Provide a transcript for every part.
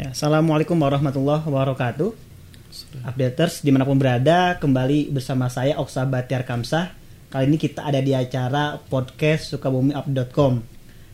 Ya, Assalamualaikum warahmatullahi wabarakatuh. Updaters di mana pun berada, kembali bersama saya Oksa Batiar Kamsah. Kali ini kita ada di acara podcast sukabumiup.com.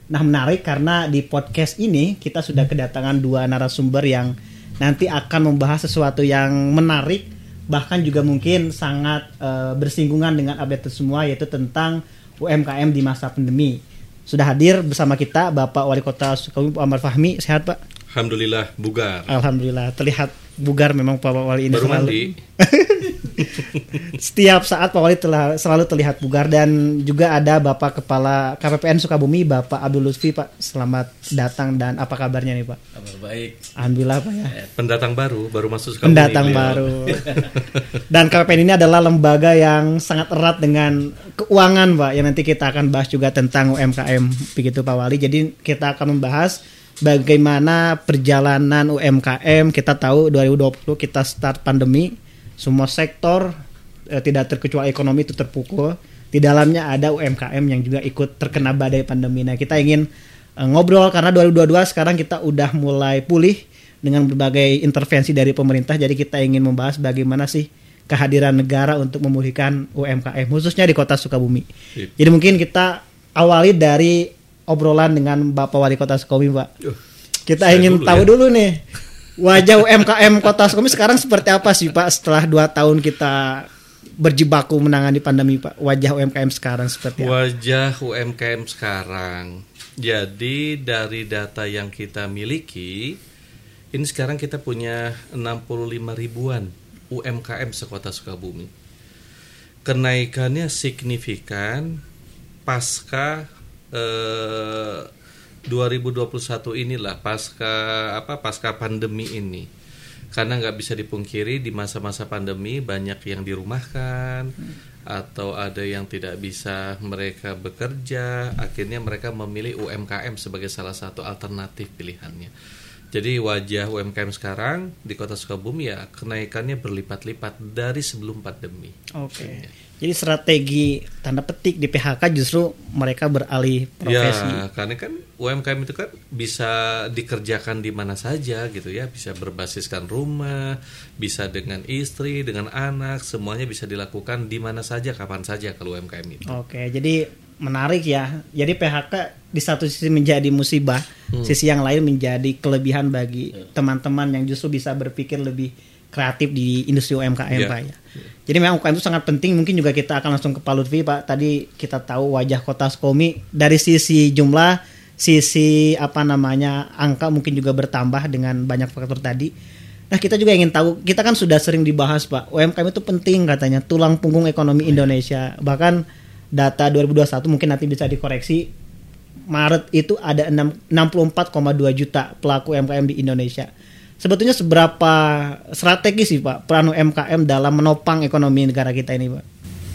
Nah menarik karena di podcast ini kita sudah kedatangan dua narasumber yang nanti akan membahas sesuatu yang menarik bahkan juga mungkin sangat eh, bersinggungan dengan update semua yaitu tentang UMKM di masa pandemi. Sudah hadir bersama kita Bapak Wali Kota Sukabumi Pak Amar Fahmi. Sehat Pak? Alhamdulillah bugar. Alhamdulillah terlihat bugar memang Pak Wali ini Baru selalu. mandi. Setiap saat Pak Wali telah, selalu terlihat bugar dan juga ada Bapak Kepala KPPN Sukabumi Bapak Abdul Lutfi Pak. Selamat datang dan apa kabarnya nih Pak? Kabar baik. Alhamdulillah Pak ya. Pendatang baru, baru masuk Sukabumi. Pendatang beliau. baru. Dan KPPN ini adalah lembaga yang sangat erat dengan keuangan, Pak. Yang nanti kita akan bahas juga tentang UMKM, begitu Pak Wali. Jadi kita akan membahas bagaimana perjalanan UMKM. Kita tahu 2020 kita start pandemi, semua sektor eh, tidak terkecuali ekonomi itu terpukul. Di dalamnya ada UMKM yang juga ikut terkena badai pandemi. Nah, kita ingin eh, ngobrol karena 2022 sekarang kita udah mulai pulih dengan berbagai intervensi dari pemerintah. Jadi kita ingin membahas bagaimana sih kehadiran negara untuk memulihkan UMKM khususnya di Kota Sukabumi. Jadi mungkin kita awali dari obrolan dengan Bapak Wali Kota Sukabumi, Pak. Kita saya ingin dulu tahu ya. dulu nih wajah UMKM Kota Sukabumi sekarang seperti apa sih, Pak? Setelah dua tahun kita berjibaku menangani pandemi, Pak. Wajah UMKM sekarang seperti apa? Wajah UMKM sekarang. Jadi dari data yang kita miliki, ini sekarang kita punya 65 ribuan UMKM sekota Sukabumi. Kenaikannya signifikan pasca eh, 2021 inilah pasca apa pasca pandemi ini. Karena nggak bisa dipungkiri di masa-masa pandemi banyak yang dirumahkan atau ada yang tidak bisa mereka bekerja akhirnya mereka memilih UMKM sebagai salah satu alternatif pilihannya. Jadi wajah UMKM sekarang di kota Sukabumi ya kenaikannya berlipat-lipat dari sebelum pandemi. Oke. Jadi strategi tanda petik di PHK justru mereka beralih profesi. Ya, karena kan UMKM itu kan bisa dikerjakan di mana saja gitu ya, bisa berbasiskan rumah, bisa dengan istri, dengan anak, semuanya bisa dilakukan di mana saja, kapan saja kalau UMKM itu. Oke, jadi menarik ya. Jadi PHK di satu sisi menjadi musibah, sisi yang lain menjadi kelebihan bagi teman-teman yang justru bisa berpikir lebih kreatif di industri UMKM, Iya. Pak ya. Jadi memang UMKM itu sangat penting. Mungkin juga kita akan langsung ke Pak Lutfi, Pak. Tadi kita tahu wajah kota Sukabumi dari sisi jumlah, sisi apa namanya angka mungkin juga bertambah dengan banyak faktor tadi. Nah kita juga ingin tahu, kita kan sudah sering dibahas Pak, UMKM itu penting katanya, tulang punggung ekonomi Indonesia. Bahkan data 2021 mungkin nanti bisa dikoreksi, Maret itu ada 6 64,2 juta pelaku UMKM di Indonesia. Sebetulnya seberapa strategis sih Pak peran UMKM dalam menopang ekonomi negara kita ini Pak?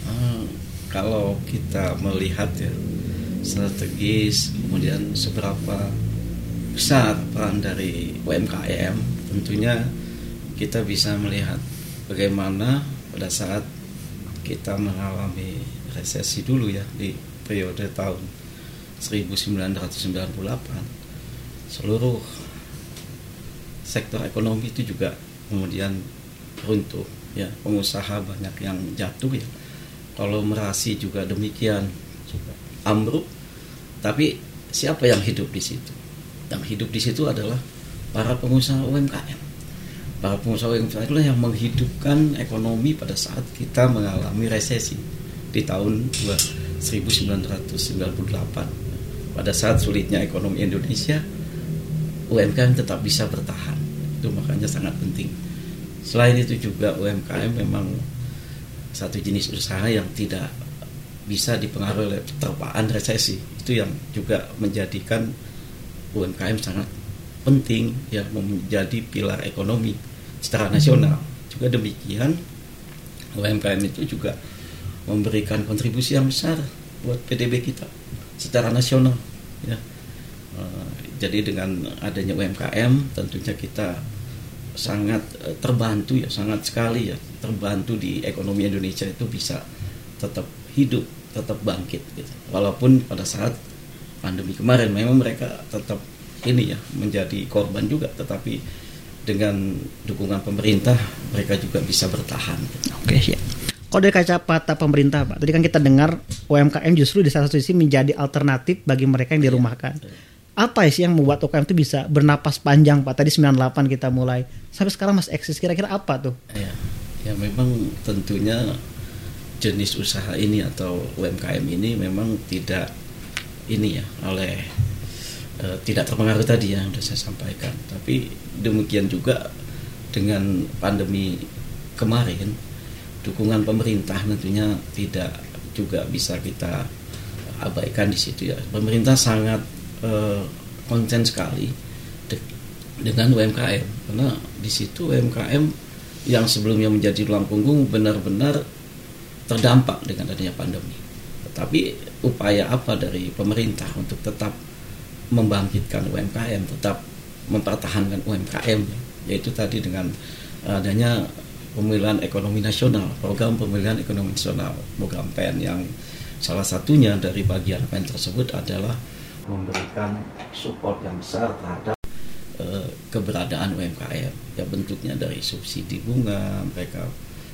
Hmm, kalau kita melihat ya strategis, kemudian seberapa besar peran dari UMKM, tentunya kita bisa melihat bagaimana pada saat kita mengalami resesi dulu ya di periode tahun 1998 seluruh sektor ekonomi itu juga kemudian runtuh ya. Pengusaha banyak yang jatuh ya. Kalau merasi juga demikian ambruk. Tapi siapa yang hidup di situ? Yang hidup di situ adalah para pengusaha UMKM para pengusaha UMKM itulah yang menghidupkan ekonomi pada saat kita mengalami resesi di tahun 1998 pada saat sulitnya ekonomi Indonesia UMKM tetap bisa bertahan. Itu makanya sangat penting. Selain itu juga UMKM memang satu jenis usaha yang tidak bisa dipengaruhi oleh terpaan resesi. Itu yang juga menjadikan UMKM sangat penting ya menjadi pilar ekonomi secara nasional. Juga demikian UMKM itu juga memberikan kontribusi yang besar buat PDB kita secara nasional ya jadi dengan adanya UMKM tentunya kita sangat eh, terbantu ya sangat sekali ya terbantu di ekonomi Indonesia itu bisa tetap hidup tetap bangkit gitu walaupun pada saat pandemi kemarin memang mereka tetap ini ya menjadi korban juga tetapi dengan dukungan pemerintah mereka juga bisa bertahan. Oke, siap. Kalau dari kacamata pemerintah, Pak, tadi kan kita dengar UMKM justru di satu sisi menjadi alternatif bagi mereka yang dirumahkan. Apa sih yang membuat UMKM itu bisa bernapas panjang, Pak? Tadi 98 kita mulai. Sampai sekarang masih eksis. Kira-kira apa tuh? Ya, ya memang tentunya jenis usaha ini atau UMKM ini memang tidak ini ya oleh e, tidak terpengaruh tadi yang sudah saya sampaikan. Tapi demikian juga dengan pandemi kemarin dukungan pemerintah tentunya tidak juga bisa kita abaikan di situ ya. Pemerintah sangat e, konsen sekali de dengan UMKM karena di situ UMKM yang sebelumnya menjadi tulang punggung benar-benar terdampak dengan adanya pandemi. Tetapi upaya apa dari pemerintah untuk tetap membangkitkan UMKM, tetap mempertahankan UMKM, yaitu tadi dengan adanya pemulihan ekonomi nasional, program pemulihan ekonomi nasional, program PEN yang salah satunya dari bagian PEN tersebut adalah memberikan support yang besar terhadap uh, keberadaan UMKM. Ya bentuknya dari subsidi bunga, mereka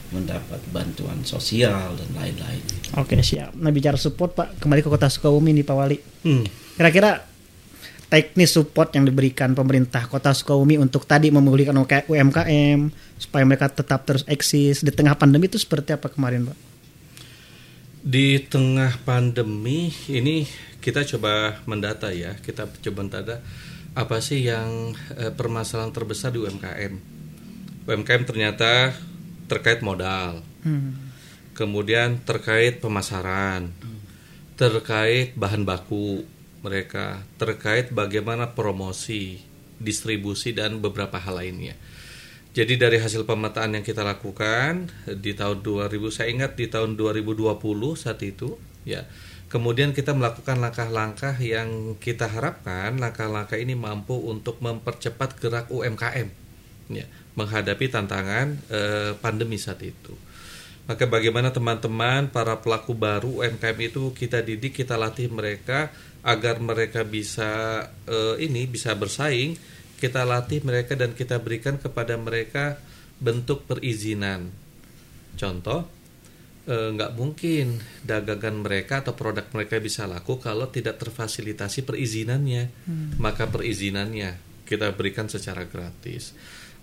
mendapat bantuan sosial dan lain-lain. Oke siap. Nah bicara support Pak, kembali ke kota Sukabumi nih Pak Wali. Hmm. Kira-kira teknis support yang diberikan pemerintah kota Sukabumi untuk tadi memulihkan UMKM supaya mereka tetap terus eksis di tengah pandemi itu seperti apa kemarin Pak? Di tengah pandemi ini kita coba mendata ya, kita coba mendata apa sih yang eh, permasalahan terbesar di UMKM. UMKM ternyata terkait modal, hmm. kemudian terkait pemasaran, hmm. terkait bahan baku mereka, terkait bagaimana promosi, distribusi dan beberapa hal lainnya. Jadi dari hasil pemetaan yang kita lakukan di tahun 2000 saya ingat di tahun 2020 saat itu ya. Kemudian kita melakukan langkah-langkah yang kita harapkan langkah-langkah ini mampu untuk mempercepat gerak UMKM ya menghadapi tantangan eh, pandemi saat itu. Maka bagaimana teman-teman para pelaku baru UMKM itu kita didik, kita latih mereka agar mereka bisa eh, ini bisa bersaing, kita latih mereka dan kita berikan kepada mereka bentuk perizinan. Contoh, eh, nggak mungkin dagangan mereka atau produk mereka bisa laku kalau tidak terfasilitasi perizinannya. Hmm. Maka perizinannya kita berikan secara gratis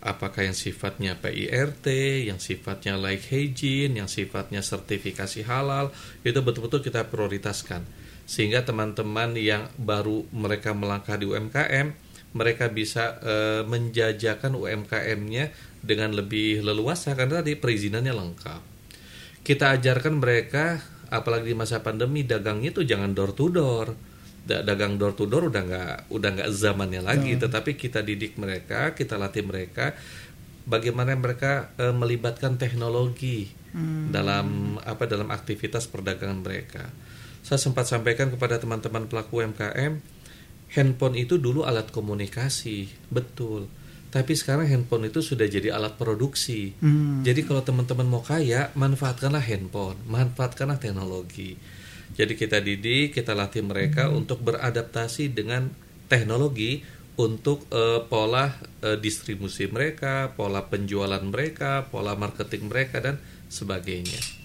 apakah yang sifatnya PIRT, yang sifatnya like hygiene, yang sifatnya sertifikasi halal, itu betul-betul kita prioritaskan. Sehingga teman-teman yang baru mereka melangkah di UMKM, mereka bisa e, menjajakan UMKM-nya dengan lebih leluasa karena tadi perizinannya lengkap. Kita ajarkan mereka apalagi di masa pandemi dagangnya itu jangan door to door dagang door to door udah nggak udah nggak zamannya lagi hmm. tetapi kita didik mereka kita latih mereka bagaimana mereka e, melibatkan teknologi hmm. dalam apa dalam aktivitas perdagangan mereka saya sempat sampaikan kepada teman-teman pelaku UMKM handphone itu dulu alat komunikasi betul tapi sekarang handphone itu sudah jadi alat produksi hmm. jadi kalau teman-teman mau kaya manfaatkanlah handphone manfaatkanlah teknologi jadi kita didik, kita latih mereka hmm. untuk beradaptasi dengan teknologi untuk uh, pola uh, distribusi mereka, pola penjualan mereka, pola marketing mereka dan sebagainya.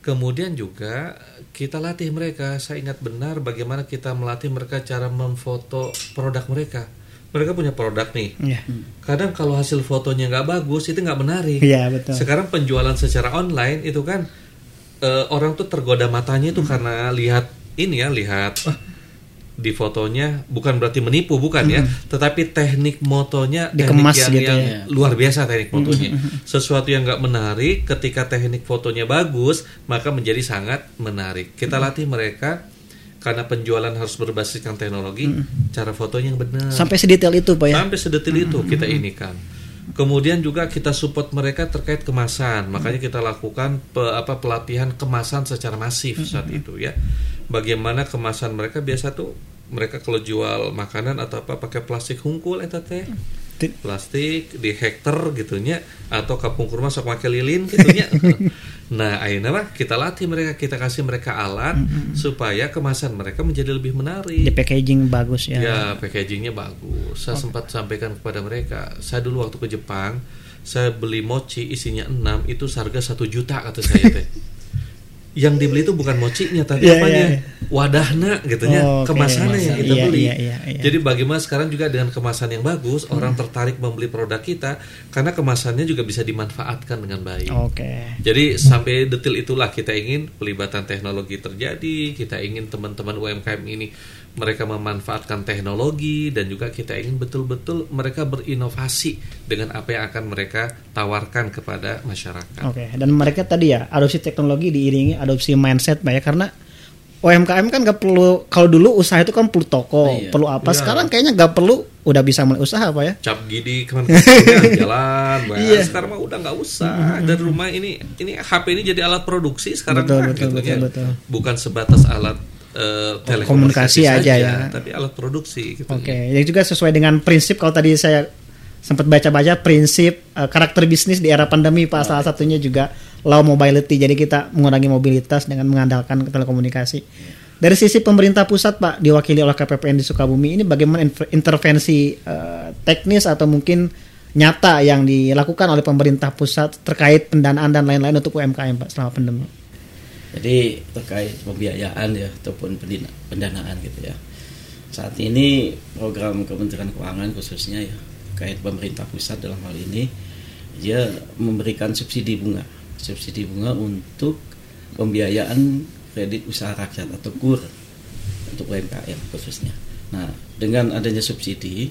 Kemudian juga kita latih mereka, saya ingat benar bagaimana kita melatih mereka cara memfoto produk mereka. Mereka punya produk nih. Yeah. Kadang kalau hasil fotonya nggak bagus itu nggak menarik. Yeah, betul. Sekarang penjualan secara online itu kan uh, orang tuh tergoda matanya itu hmm. karena lihat ini ya lihat di fotonya bukan berarti menipu bukan ya, hmm. ya tetapi teknik motonya Dikemas teknik yang, gitu yang ya. luar biasa teknik fotonya hmm. sesuatu yang nggak menarik ketika teknik fotonya bagus maka menjadi sangat menarik. Kita latih mereka karena penjualan harus berbasiskan teknologi cara fotonya yang benar. Sampai sedetail itu pak ya? Sampai sedetail itu kita ini kan Kemudian juga kita support mereka terkait kemasan. Makanya kita lakukan pe, apa pelatihan kemasan secara masif saat itu ya. Bagaimana kemasan mereka biasa tuh mereka kalau jual makanan atau apa pakai plastik hungkul eta teh. Ti- plastik di hektar gitunya atau kapung kurma sok make lilin gitunya nah akhirnya mah kita latih mereka kita kasih mereka alat supaya kemasan mereka menjadi lebih menarik di packaging bagus ya. Ya, packagingnya bagus. Saya sempat sampaikan kepada mereka. Saya dulu waktu ke Jepang, saya beli mochi isinya 6 itu seharga satu juta kata saya teh. Yang dibeli itu bukan mochinya tapi Iya, apanya? iya, iya. Wadahna gitu ya, Oh, oke. kemasannya yang kita Iya, beli. iya, iya, iya. Jadi bagaimana sekarang juga dengan kemasan yang bagus, orang tertarik membeli produk kita karena kemasannya juga bisa dimanfaatkan dengan baik. Oke. Jadi sampai detil itulah kita ingin pelibatan teknologi terjadi, kita ingin teman-teman UMKM ini mereka memanfaatkan teknologi dan juga kita ingin betul-betul mereka berinovasi dengan apa yang akan mereka tawarkan kepada masyarakat. Oke, dan mereka tadi ya adopsi teknologi diiringi adopsi mindset Pak ya karena UMKM kan gak perlu kalau dulu usaha itu kan perlu toko, Iya. perlu apa. Iya. Sekarang kayaknya gak perlu udah bisa mulai usaha Pak ya. Cap gidi ke mana-mana jalan. Iya. sekarang mah udah nggak usah dari rumah ini ini HP ini jadi alat produksi sekarang Betul, mah, betul, gitu betul, ya. betul. bukan sebatas alat eh, telekomunikasi Komunikasi aja saja, ya. tapi alat produksi gitu. Oke, yang juga sesuai dengan prinsip kalau tadi saya sempat baca-baca prinsip eh, karakter bisnis di era pandemi Pak salah satunya juga low mobility. Jadi kita mengurangi mobilitas dengan mengandalkan telekomunikasi. Dari sisi pemerintah pusat Pak diwakili oleh KPPN di Sukabumi ini bagaimana inter- intervensi eh, teknis atau mungkin nyata yang dilakukan oleh pemerintah pusat terkait pendanaan dan lain-lain untuk UMKM Pak selama pandemi. Jadi terkait pembiayaan ya ataupun pendanaan gitu ya. Saat ini program Kementerian Keuangan khususnya ya terkait pemerintah pusat dalam hal ini dia memberikan subsidi bunga, subsidi bunga untuk pembiayaan kredit usaha rakyat atau KUR untuk UMKM khususnya. Nah, dengan adanya subsidi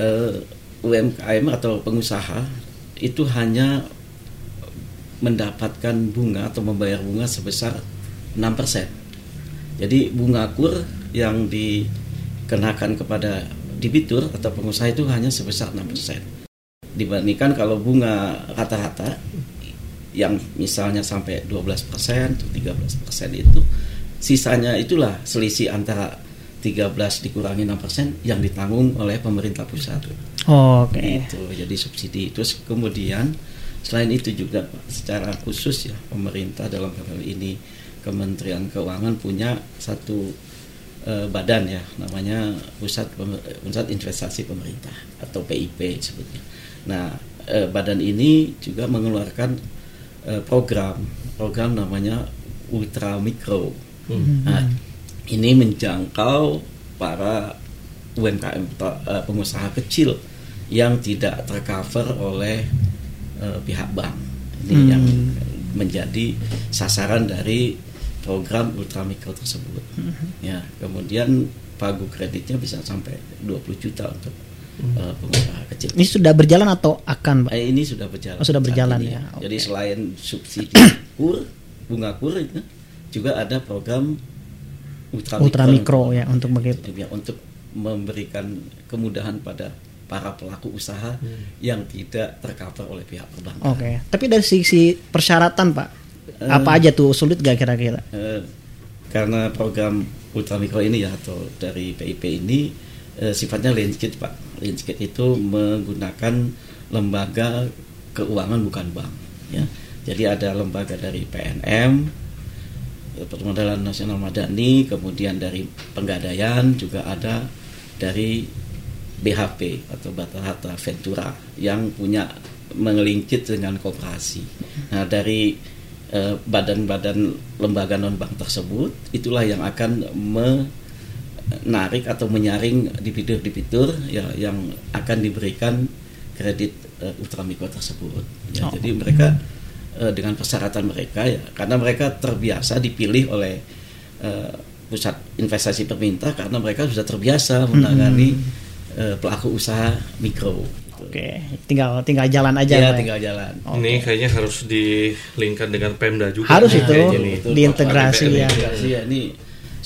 eh, UMKM atau pengusaha itu hanya mendapatkan bunga atau membayar bunga sebesar 6%. Jadi bunga kur yang dikenakan kepada debitur atau pengusaha itu hanya sebesar 6%. Dibandingkan kalau bunga rata-rata yang misalnya sampai 12% atau 13% itu sisanya itulah selisih antara 13 dikurangi 6% yang ditanggung oleh pemerintah pusat. Oke. Itu jadi subsidi. Terus kemudian selain itu juga secara khusus ya pemerintah dalam hal ini Kementerian Keuangan punya satu eh, badan ya namanya Pusat Pemer- Pusat Investasi Pemerintah atau PIP sebutnya. Nah, eh, badan ini juga mengeluarkan eh, program program namanya Ultra Mikro. Nah, ini menjangkau para UMKM eh, pengusaha kecil yang tidak tercover oleh eh, pihak bank. Ini Hmm. yang menjadi sasaran dari program ultramikro tersebut. Ya, kemudian pagu kreditnya bisa sampai 20 juta untuk eh, pengusaha kecil. Ini sudah berjalan atau akan Pak? Eh, ini sudah berjalan. Oh, sudah berjalan ya, Jadi oke. selain subsidi kur, bunga kur itu juga ada program ultra, Ultra mikro ya untuk ya, untuk memberikan kemudahan pada para pelaku usaha yang tidak tercover oleh pihak perbankan. Oke, tapi dari sisi persyaratan Pak, Eh. apa aja tuh sulit gak kira-kira? Eh, karena program ultramikro ini ya atau dari PIP ini eh, sifatnya landscape pak landscape itu menggunakan lembaga keuangan bukan bank ya jadi ada lembaga dari PNM eh, Permodalan Nasional Madani kemudian dari Penggadaian juga ada dari BHP atau Bata Hata Ventura yang punya mengelingkit dengan koperasi. Nah dari eh, badan-badan lembaga non bank tersebut itulah yang akan menarik atau menyaring debitur-debitur ya yang akan diberikan kredit eh, ultramikro tersebut. Ya, Oh. Jadi mereka eh, dengan persyaratan mereka ya karena mereka terbiasa dipilih oleh eh, pusat investasi pemerintah karena mereka sudah terbiasa menangani eh, pelaku usaha mikro. gitu. Oke, tinggal tinggal jalan aja. Ya, Pak. tinggal jalan. Oke. Ini kayaknya harus dilingkan dengan Pemda juga. Harus nih, itu, nih. Itu diintegrasi ya. Integrasi ya ini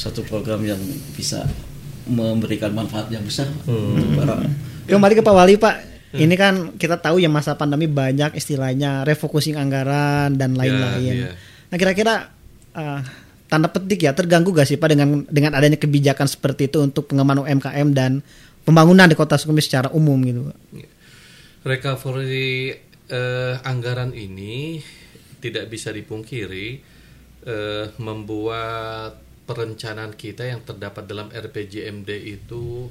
satu program yang bisa memberikan manfaat yang besar Hmm. untuk para Kembali ke Pak Wali Pak, ini kan kita tahu ya masa pandemi banyak istilahnya refocusing anggaran dan lain-lain. iya. Nah kira-kira eh, tanda petik ya terganggu gak sih Pak dengan dengan adanya kebijakan seperti itu untuk pengembangan UMKM dan pembangunan di Kota Sukabumi secara umum gitu Pak? recovery eh, anggaran ini tidak bisa dipungkiri eh, membuat perencanaan kita yang terdapat dalam RPJMD itu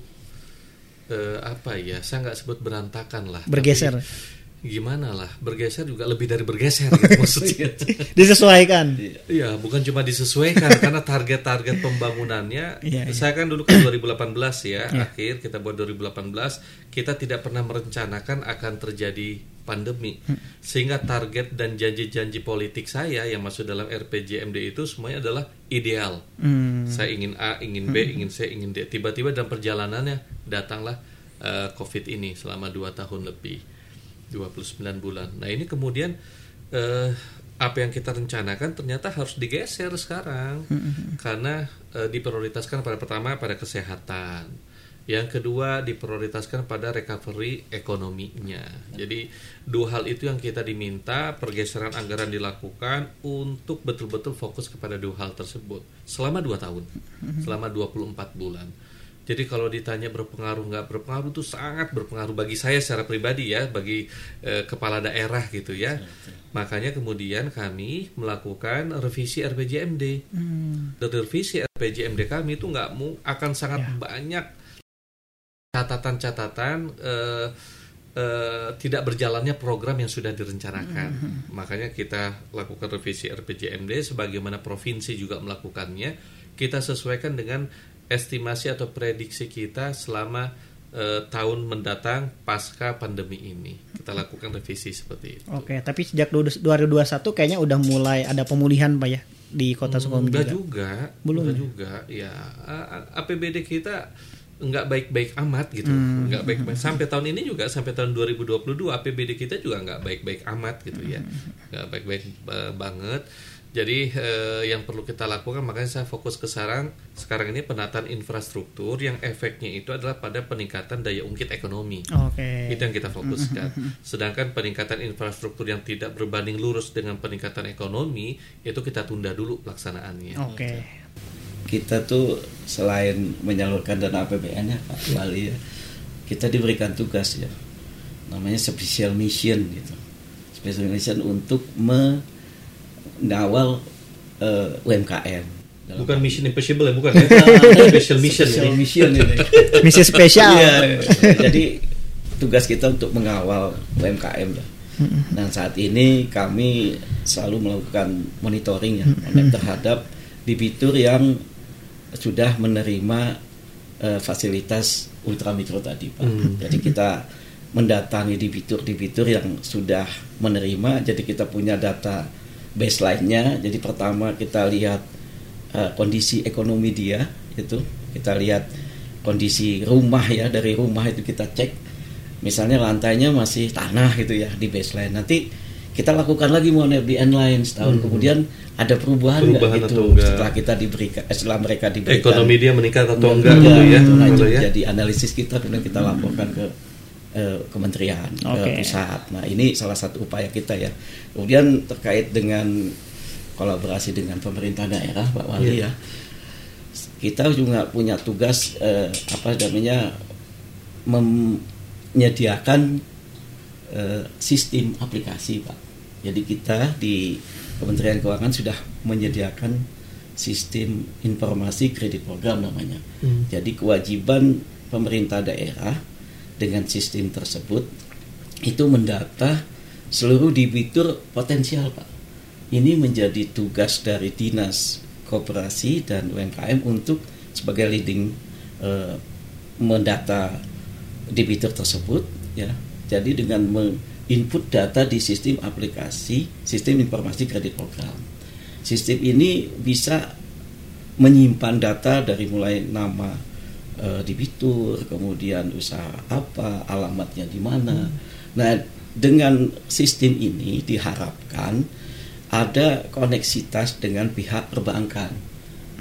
eh, apa ya saya nggak sebut berantakan lah Bergeser. tapi gimana lah bergeser juga lebih dari bergeser gitu maksudnya Disesuaikan. Iya, bukan cuma disesuaikan karena target-target pembangunannya. Iya, iya. Saya kan dulu kan 2018 ya, akhir kita buat 2018, kita tidak pernah merencanakan akan terjadi pandemi. Hmm. Sehingga target dan janji-janji politik saya yang masuk dalam RPJMD itu semuanya adalah ideal. Hmm. Saya ingin A, ingin B, ingin C, ingin D. Tiba-tiba dalam perjalanannya datanglah eh, COVID ini selama 2 tahun lebih. 29 bulan. Nah, ini kemudian eh, apa yang kita rencanakan ternyata harus digeser sekarang karena eh, diprioritaskan pada pertama pada kesehatan. Yang kedua diprioritaskan pada recovery ekonominya. Jadi dua hal itu yang kita diminta pergeseran anggaran dilakukan untuk betul-betul fokus kepada dua hal tersebut selama dua tahun, selama 24 bulan. Jadi kalau ditanya berpengaruh nggak berpengaruh itu sangat berpengaruh bagi saya secara pribadi ya, bagi eh, kepala daerah gitu ya. Makanya kemudian kami melakukan revisi RPJMD. Dan revisi RPJMD kami itu nggak akan sangat banyak catatan-catatan eh, eh, tidak berjalannya program yang sudah direncanakan. Makanya kita lakukan revisi RPJMD sebagaimana provinsi juga melakukannya. Kita sesuaikan dengan estimasi atau prediksi kita selama eh, tahun mendatang pasca pandemi ini. Kita lakukan revisi seperti itu. Oke, tapi sejak 2021 kayaknya udah mulai ada pemulihan Pak ya di Kota Sukabumi Enggak juga. juga, Belum enggak ya? juga. Ya, APBD kita nggak baik-baik amat gitu, nggak baik-baik. Sampai tahun ini juga, sampai tahun 2022 APBD kita juga nggak baik-baik amat gitu ya, nggak baik-baik eh, banget. Jadi eh, yang perlu kita lakukan, makanya saya fokus ke sekarang, sekarang ini penataan infrastruktur yang efeknya itu adalah pada peningkatan daya ungkit ekonomi. Oke. Itu yang kita fokuskan. Sedangkan peningkatan infrastruktur yang tidak berbanding lurus dengan peningkatan ekonomi itu kita tunda dulu pelaksanaannya. Oke. Kita tuh selain menyalurkan dana APBN ya Pak Wali ya, kita diberikan tugas ya, namanya special mission gitu, special mission untuk mengawal eh, UMKM. Dalam Bukan mission impossible ya, bukan ya? Special mission special ini. mission ini. Misi spesial. Iya, jadi tugas kita untuk mengawal UMKM ya. Dan saat ini kami selalu melakukan monitoring ya terhadap debitur yang sudah menerima eh, fasilitas ultramikro tadi Pak. Jadi kita mendatangi debitur-debitur yang sudah menerima. Jadi kita punya data baseline-nya. Jadi pertama kita lihat eh, kondisi ekonomi dia itu kita lihat kondisi rumah ya dari rumah itu kita cek misalnya lantainya masih tanah gitu ya di baseline nanti kita lakukan lagi mau FDN lain setahun kemudian ada perubahan, nggak Perubahan gitu atau enggak? setelah kita diberikan eh, setelah mereka diberikan Ekonomi dia meningkat atau enggak Enggak, gitu ya? gitu. Nah, itu ya. jadi analisis kita kemudian kita laporkan ke eh, kementerian Oke. ke pusat. Nah ini salah satu upaya kita ya. Kemudian terkait dengan kolaborasi dengan pemerintah daerah Pak Wali Iya. ya, kita juga punya tugas eh, apa namanya menyediakan eh, sistem aplikasi Pak. Jadi kita di Kementerian Keuangan sudah menyediakan sistem informasi kredit program namanya. Hmm. Jadi kewajiban pemerintah daerah dengan sistem tersebut itu mendata seluruh debitur potensial Pak. Ini menjadi tugas dari dinas koperasi dan UMKM untuk sebagai leading eh, mendata debitur tersebut ya. Jadi dengan menginput data di sistem aplikasi sistem informasi kredit program. Sistem ini bisa menyimpan data dari mulai nama eh, debitur, kemudian usaha apa, alamatnya di mana. Nah, dengan sistem ini diharapkan ada koneksitas dengan pihak perbankan.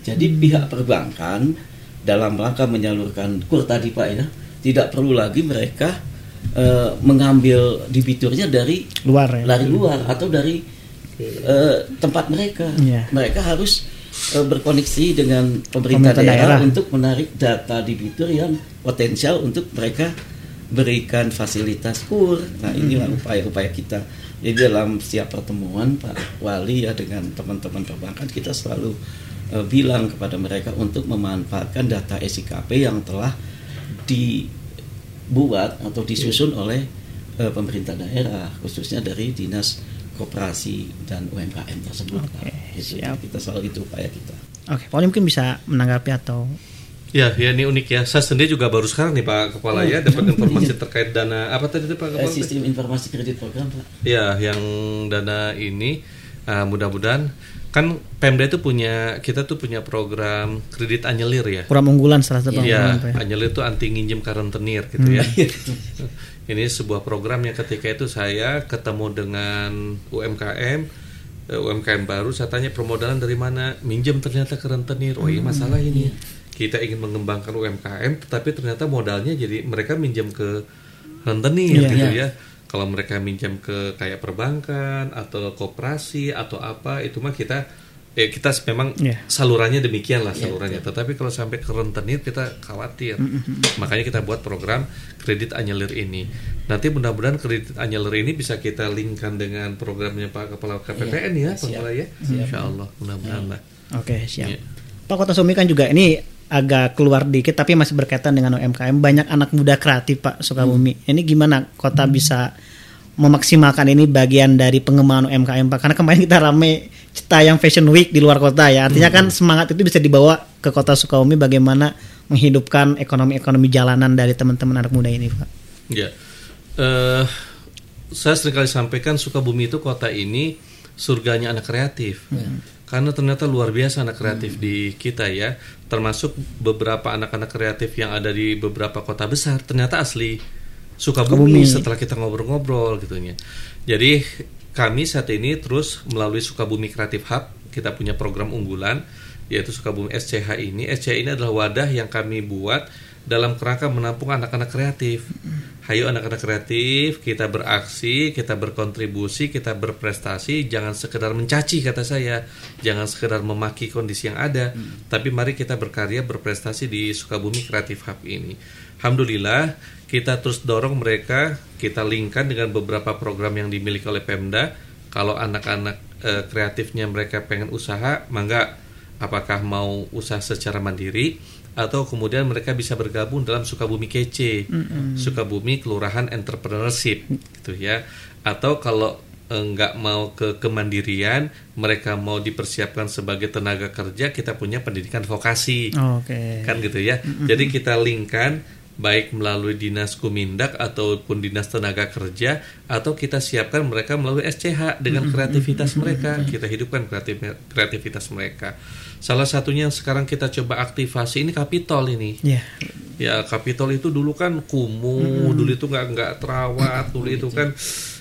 Jadi pihak perbankan dalam rangka menyalurkan kur tadi Pak ya, tidak perlu lagi mereka eh, mengambil debiturnya dari Luar ya. dari luar atau dari eh, tempat mereka. Iya. Mereka harus eh, berkoneksi dengan pemerintah, Pemerintah daerah, daerah. untuk menarik data debitur yang potensial untuk mereka berikan fasilitas kur. Nah inilah upaya-upaya kita. Jadi dalam setiap pertemuan Pak Wali ya dengan teman-teman perbankan kita selalu uh, bilang kepada mereka untuk memanfaatkan data SIKP yang telah dibuat atau disusun oleh uh, pemerintah daerah khususnya dari dinas koperasi dan UMKM tersebut. Oke, Itu, siap. kita selalu itu upaya kita. Oke, Pak Wali mungkin bisa menanggapi atau Ya, ya ini unik ya. Saya sendiri juga baru sekarang nih Pak Kepala ya dapat informasi terkait dana apa tadi itu Pak Eh, Kepala? sistem informasi kredit program Pak. Ya, yang dana ini uh, mudah-mudahan kan Pemda itu punya kita tuh punya program kredit anyelir ya. kurang unggulan salah satu Iya, program, ya? anyelir itu anti nginjem karentenir gitu ya. Ini sebuah program yang ketika itu saya ketemu dengan UMKM, eh, UMKM baru, saya tanya permodalan dari mana? Minjem ternyata ke rentenir. Oh iya masalah ini. Kita ingin mengembangkan UMKM, tetapi ternyata modalnya jadi mereka minjem ke rentenir Iya, gitu ya. Kalau mereka minjam ke kayak perbankan atau koperasi atau apa, itu mah kita eh kita memang Iya. salurannya demikian lah salurannya. Tetapi kalau sampai ke rentenir kita khawatir. Makanya kita buat program kredit anyelir ini. Nanti mudah-mudahan kredit anyelir ini bisa kita linkkan dengan programnya Pak Kepala KPPN ya, Pak Kepala ya. Insya Allah mudah-mudahan lah. Oke, siap. Iya. Pak Kota Sumi kan juga ini agak keluar dikit tapi masih berkaitan dengan UMKM. Banyak anak muda kreatif Pak Sukabumi. Hmm. Ini gimana kota bisa memaksimalkan ini bagian dari pengembangan UMKM Pak? Karena kemarin kita rame Citayam Fashion Week di luar kota ya. Artinya Hmm. kan semangat itu bisa dibawa ke kota Sukabumi bagaimana menghidupkan ekonomi-ekonomi jalanan dari teman-teman anak muda ini Pak. Ya, eh saya sering kali sampaikan Sukabumi itu kota ini surganya anak kreatif. Karena ternyata luar biasa anak kreatif di kita ya, termasuk beberapa anak-anak kreatif yang ada di beberapa kota besar ternyata asli Sukabumi, Sukabumi. setelah kita ngobrol-ngobrol gitunya. Jadi kami saat ini terus melalui Sukabumi Creative Hub kita punya program unggulan yaitu Sukabumi SCH ini. SCH ini adalah wadah yang kami buat dalam kerangka menampung anak-anak kreatif. Hayo anak-anak kreatif, kita beraksi, kita berkontribusi, kita berprestasi, jangan sekedar mencaci kata saya, jangan sekedar memaki kondisi yang ada, tapi mari kita berkarya berprestasi di Sukabumi Creative Hub ini. Alhamdulillah, kita terus dorong mereka, kita linkkan dengan beberapa program yang dimiliki oleh Pemda. Kalau anak-anak eh, kreatifnya mereka pengen usaha, mangga apakah mau usaha secara mandiri atau kemudian mereka bisa bergabung dalam Sukabumi Kece, Sukabumi Kelurahan Entrepreneurship gitu ya. Atau kalau eh, nggak mau ke kemandirian, mereka mau dipersiapkan sebagai tenaga kerja, kita punya pendidikan vokasi Oke. kan gitu ya. Jadi kita linkkan baik melalui dinas kumindak ataupun dinas tenaga kerja atau kita siapkan mereka melalui SCH dengan kreativitas mereka kita hidupkan kreatif kreativitas mereka. Salah satunya yang sekarang kita coba aktivasi ini kapitol ini. Ya. ya kapitol itu dulu kan kumuh dulu itu nggak nggak terawat dulu itu kan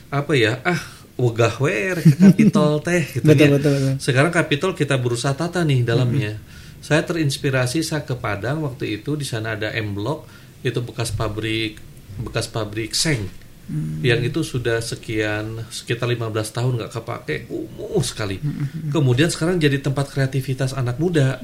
apa ya ah wegah we rek ke kapitol teh gitu Betul, ya. betul, betul. sekarang kapitol kita berusaha tata nih dalamnya. Saya terinspirasi saya ke Padang waktu itu di sana ada M Block itu bekas pabrik bekas pabrik seng. Yang itu sudah sekian sekitar 15 tahun nggak kepake. Kumuh sekali. Kemudian sekarang jadi tempat kreativitas anak muda.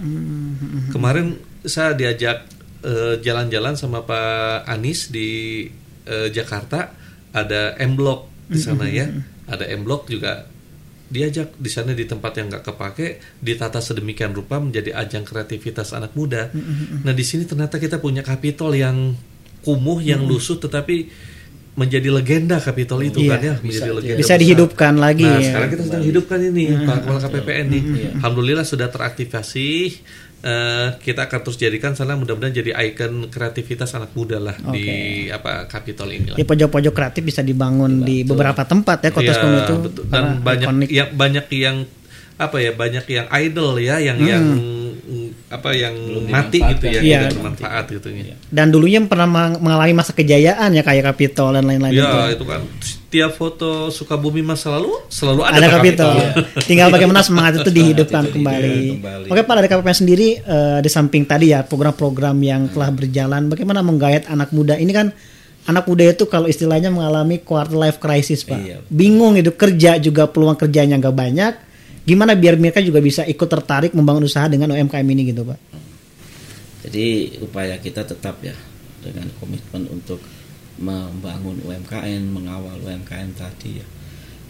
Kemarin saya diajak eh, jalan-jalan sama Pak Anies di eh, Jakarta. Ada M Block di sana ya. Ada M Block juga diajak di sana di tempat yang nggak kepake ditata sedemikian rupa menjadi ajang kreativitas anak muda. Nah di sini ternyata kita punya kapitol yang kumuh yang lusuh tetapi menjadi legenda kapitol itu Iya, kan ya bisa- menjadi legenda Bisa besar. dihidupkan lagi Nah, ya. sekarang kita sedang hidupkan ini Pak Kepala KPPN nih. Alhamdulillah sudah teraktivasi. Eh, kita akan terus jadikan sana mudah-mudahan jadi ikon kreativitas anak muda lah di apa Kapitol ini lah. Ya pojok-pojok kreatif bisa dibangun di beberapa tempat ya kota Iya, Sukabumi itu. betul. dan banyak ikonik. yang banyak yang apa ya banyak yang idol ya yang yang mm, apa yang mati gitu ya Hmm. Iya. tidak bermanfaat gitu ya. Dan dulunya pernah meng- mengalami masa kejayaan ya kayak Kapitol dan lain-lain itu. Ya itu kan setiap foto Sukabumi masa lalu selalu ada, Ada Kapitol. Tinggal bagaimana semangat itu dihidupkan itu kembali. Oke Pak dari KPPN sendiri eh, di samping tadi ya program-program yang telah berjalan, bagaimana menggayat anak muda ini kan anak muda itu kalau istilahnya mengalami quarter life crisis Pak. Iya. Bingung itu kerja juga peluang kerjanya nggak banyak. Gimana biar mereka juga bisa ikut tertarik membangun usaha dengan UMKM ini gitu Pak? Jadi upaya kita tetap ya dengan komitmen untuk membangun UMKM, mengawal UMKM tadi ya.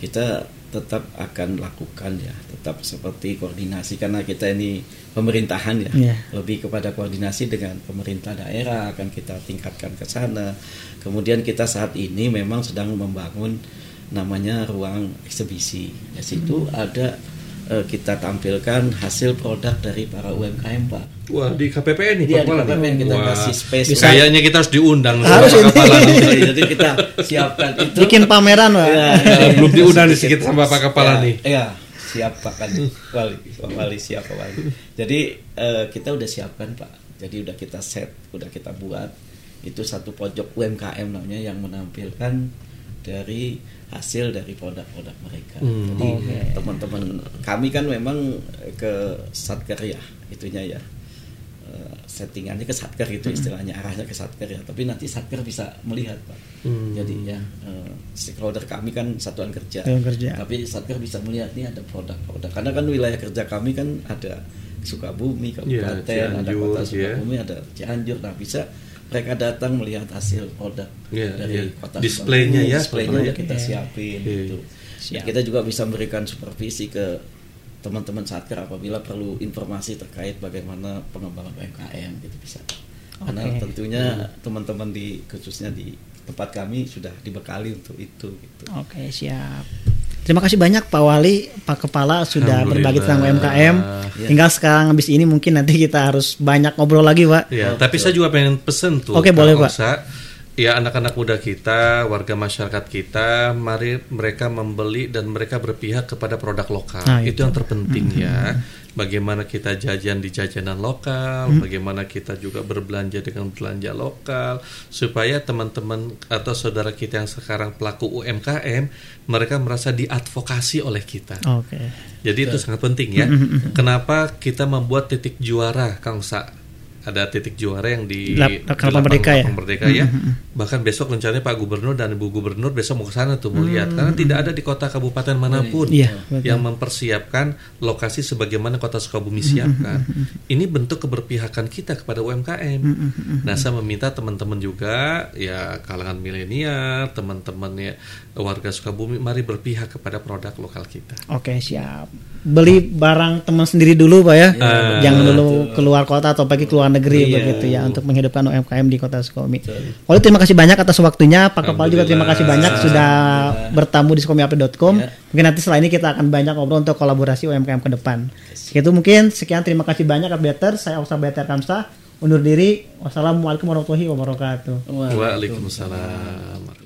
Kita tetap akan lakukan ya, tetap seperti koordinasi karena kita ini pemerintahan ya, Iya. lebih kepada koordinasi dengan pemerintah daerah akan kita tingkatkan ke sana. Kemudian kita saat ini memang sedang membangun namanya ruang eksebisi. Di situ ada eh, kita tampilkan hasil produk dari para UMKM, Pak. Wah di KPPN nih Iya, di Kepala. KPPN kita Wah, kasih space. Kayaknya kita harus diundang Harus ini. Jadi kita siapkan itu. Bikin pameran, Pak. Ya, Eh, belum itu diundang di sedikit. sekitar sama Pak Kepala Ya, nih. Iya, siap Pak kan wali, Pak wali siap Pak wali. Jadi eh, kita udah siapkan Pak. Jadi udah kita set, udah kita buat. Itu satu pojok UMKM namanya yang menampilkan dari hasil dari produk-produk mereka. Hmm. Jadi Oke. teman-teman kami kan memang ke satker ya itunya ya. Eh, settingannya ke satker itu istilahnya arahnya ke satker ya tapi nanti satker bisa melihat pak Hmm. jadi ya eh, stakeholder kami kan satuan kerja Satuan kerja. tapi satker bisa melihat nih ada produk-produk karena kan wilayah kerja kami kan ada Sukabumi Kabupaten ada Cianjur, kota ya. Sukabumi ada Cianjur nah bisa mereka datang melihat hasil produk Iya, dari iya. kota Displaynya ya, displaynya udah kita Iya. siapin Iya. gitu Siap. kita juga bisa memberikan supervisi ke teman-teman satker apabila perlu informasi terkait bagaimana pengembangan UMKM gitu bisa karena Oke. tentunya teman-teman di khususnya di tempat kami sudah dibekali untuk itu gitu Oke, siap. Terima kasih banyak Pak Wali, Pak Kepala sudah berbagi tentang UMKM. Ya. Tinggal sekarang habis ini mungkin nanti kita harus banyak ngobrol lagi, Pak. Ya, tapi saya juga pengen pesen tuh. Oke, Kang boleh, Pak. Oksa. Ya, anak-anak muda kita, warga masyarakat kita, mari mereka membeli dan mereka berpihak kepada produk lokal. Nah, itu itu. yang terpenting ya. Bagaimana kita jajan di jajanan lokal, Hmm. bagaimana kita juga berbelanja dengan belanja lokal, supaya teman-teman atau saudara kita yang sekarang pelaku UMKM, mereka merasa diadvokasi oleh kita. Oke. Jadi itu sangat penting ya. Kenapa kita membuat titik juara, Kang Sa? Ada titik juara yang di Lapang Merdeka ya? Lapang Merdeka ya. Bahkan besok rencananya Pak Gubernur dan Ibu Gubernur besok mau ke sana tuh mau lihat karena tidak ada di kota kabupaten mana pun Iya, betul. yang mempersiapkan lokasi sebagaimana kota Sukabumi siapkan. Ini bentuk keberpihakan kita kepada UMKM. Nah, saya meminta teman-teman juga ya kalangan milenial, teman-teman ya warga Sukabumi mari berpihak kepada produk lokal kita. Oke, siap. Beli barang teman sendiri dulu, Pak ya. Iya, Jangan betul. dulu keluar kota atau pergi keluar negeri Iya. begitu ya untuk menghidupkan UMKM di Kota Sukabumi. Oleh terima kasih banyak atas waktunya, Pak Kepala juga terima kasih banyak sudah bertamu di sukomiupdate.com. Ya. Mungkin nanti setelah ini kita akan banyak ngobrol untuk kolaborasi UMKM ke depan. Itu mungkin sekian terima kasih banyak Updater. Saya Oksa Beter Kamsa undur diri. Wassalamualaikum warahmatullahi wabarakatuh. Waalaikumsalam.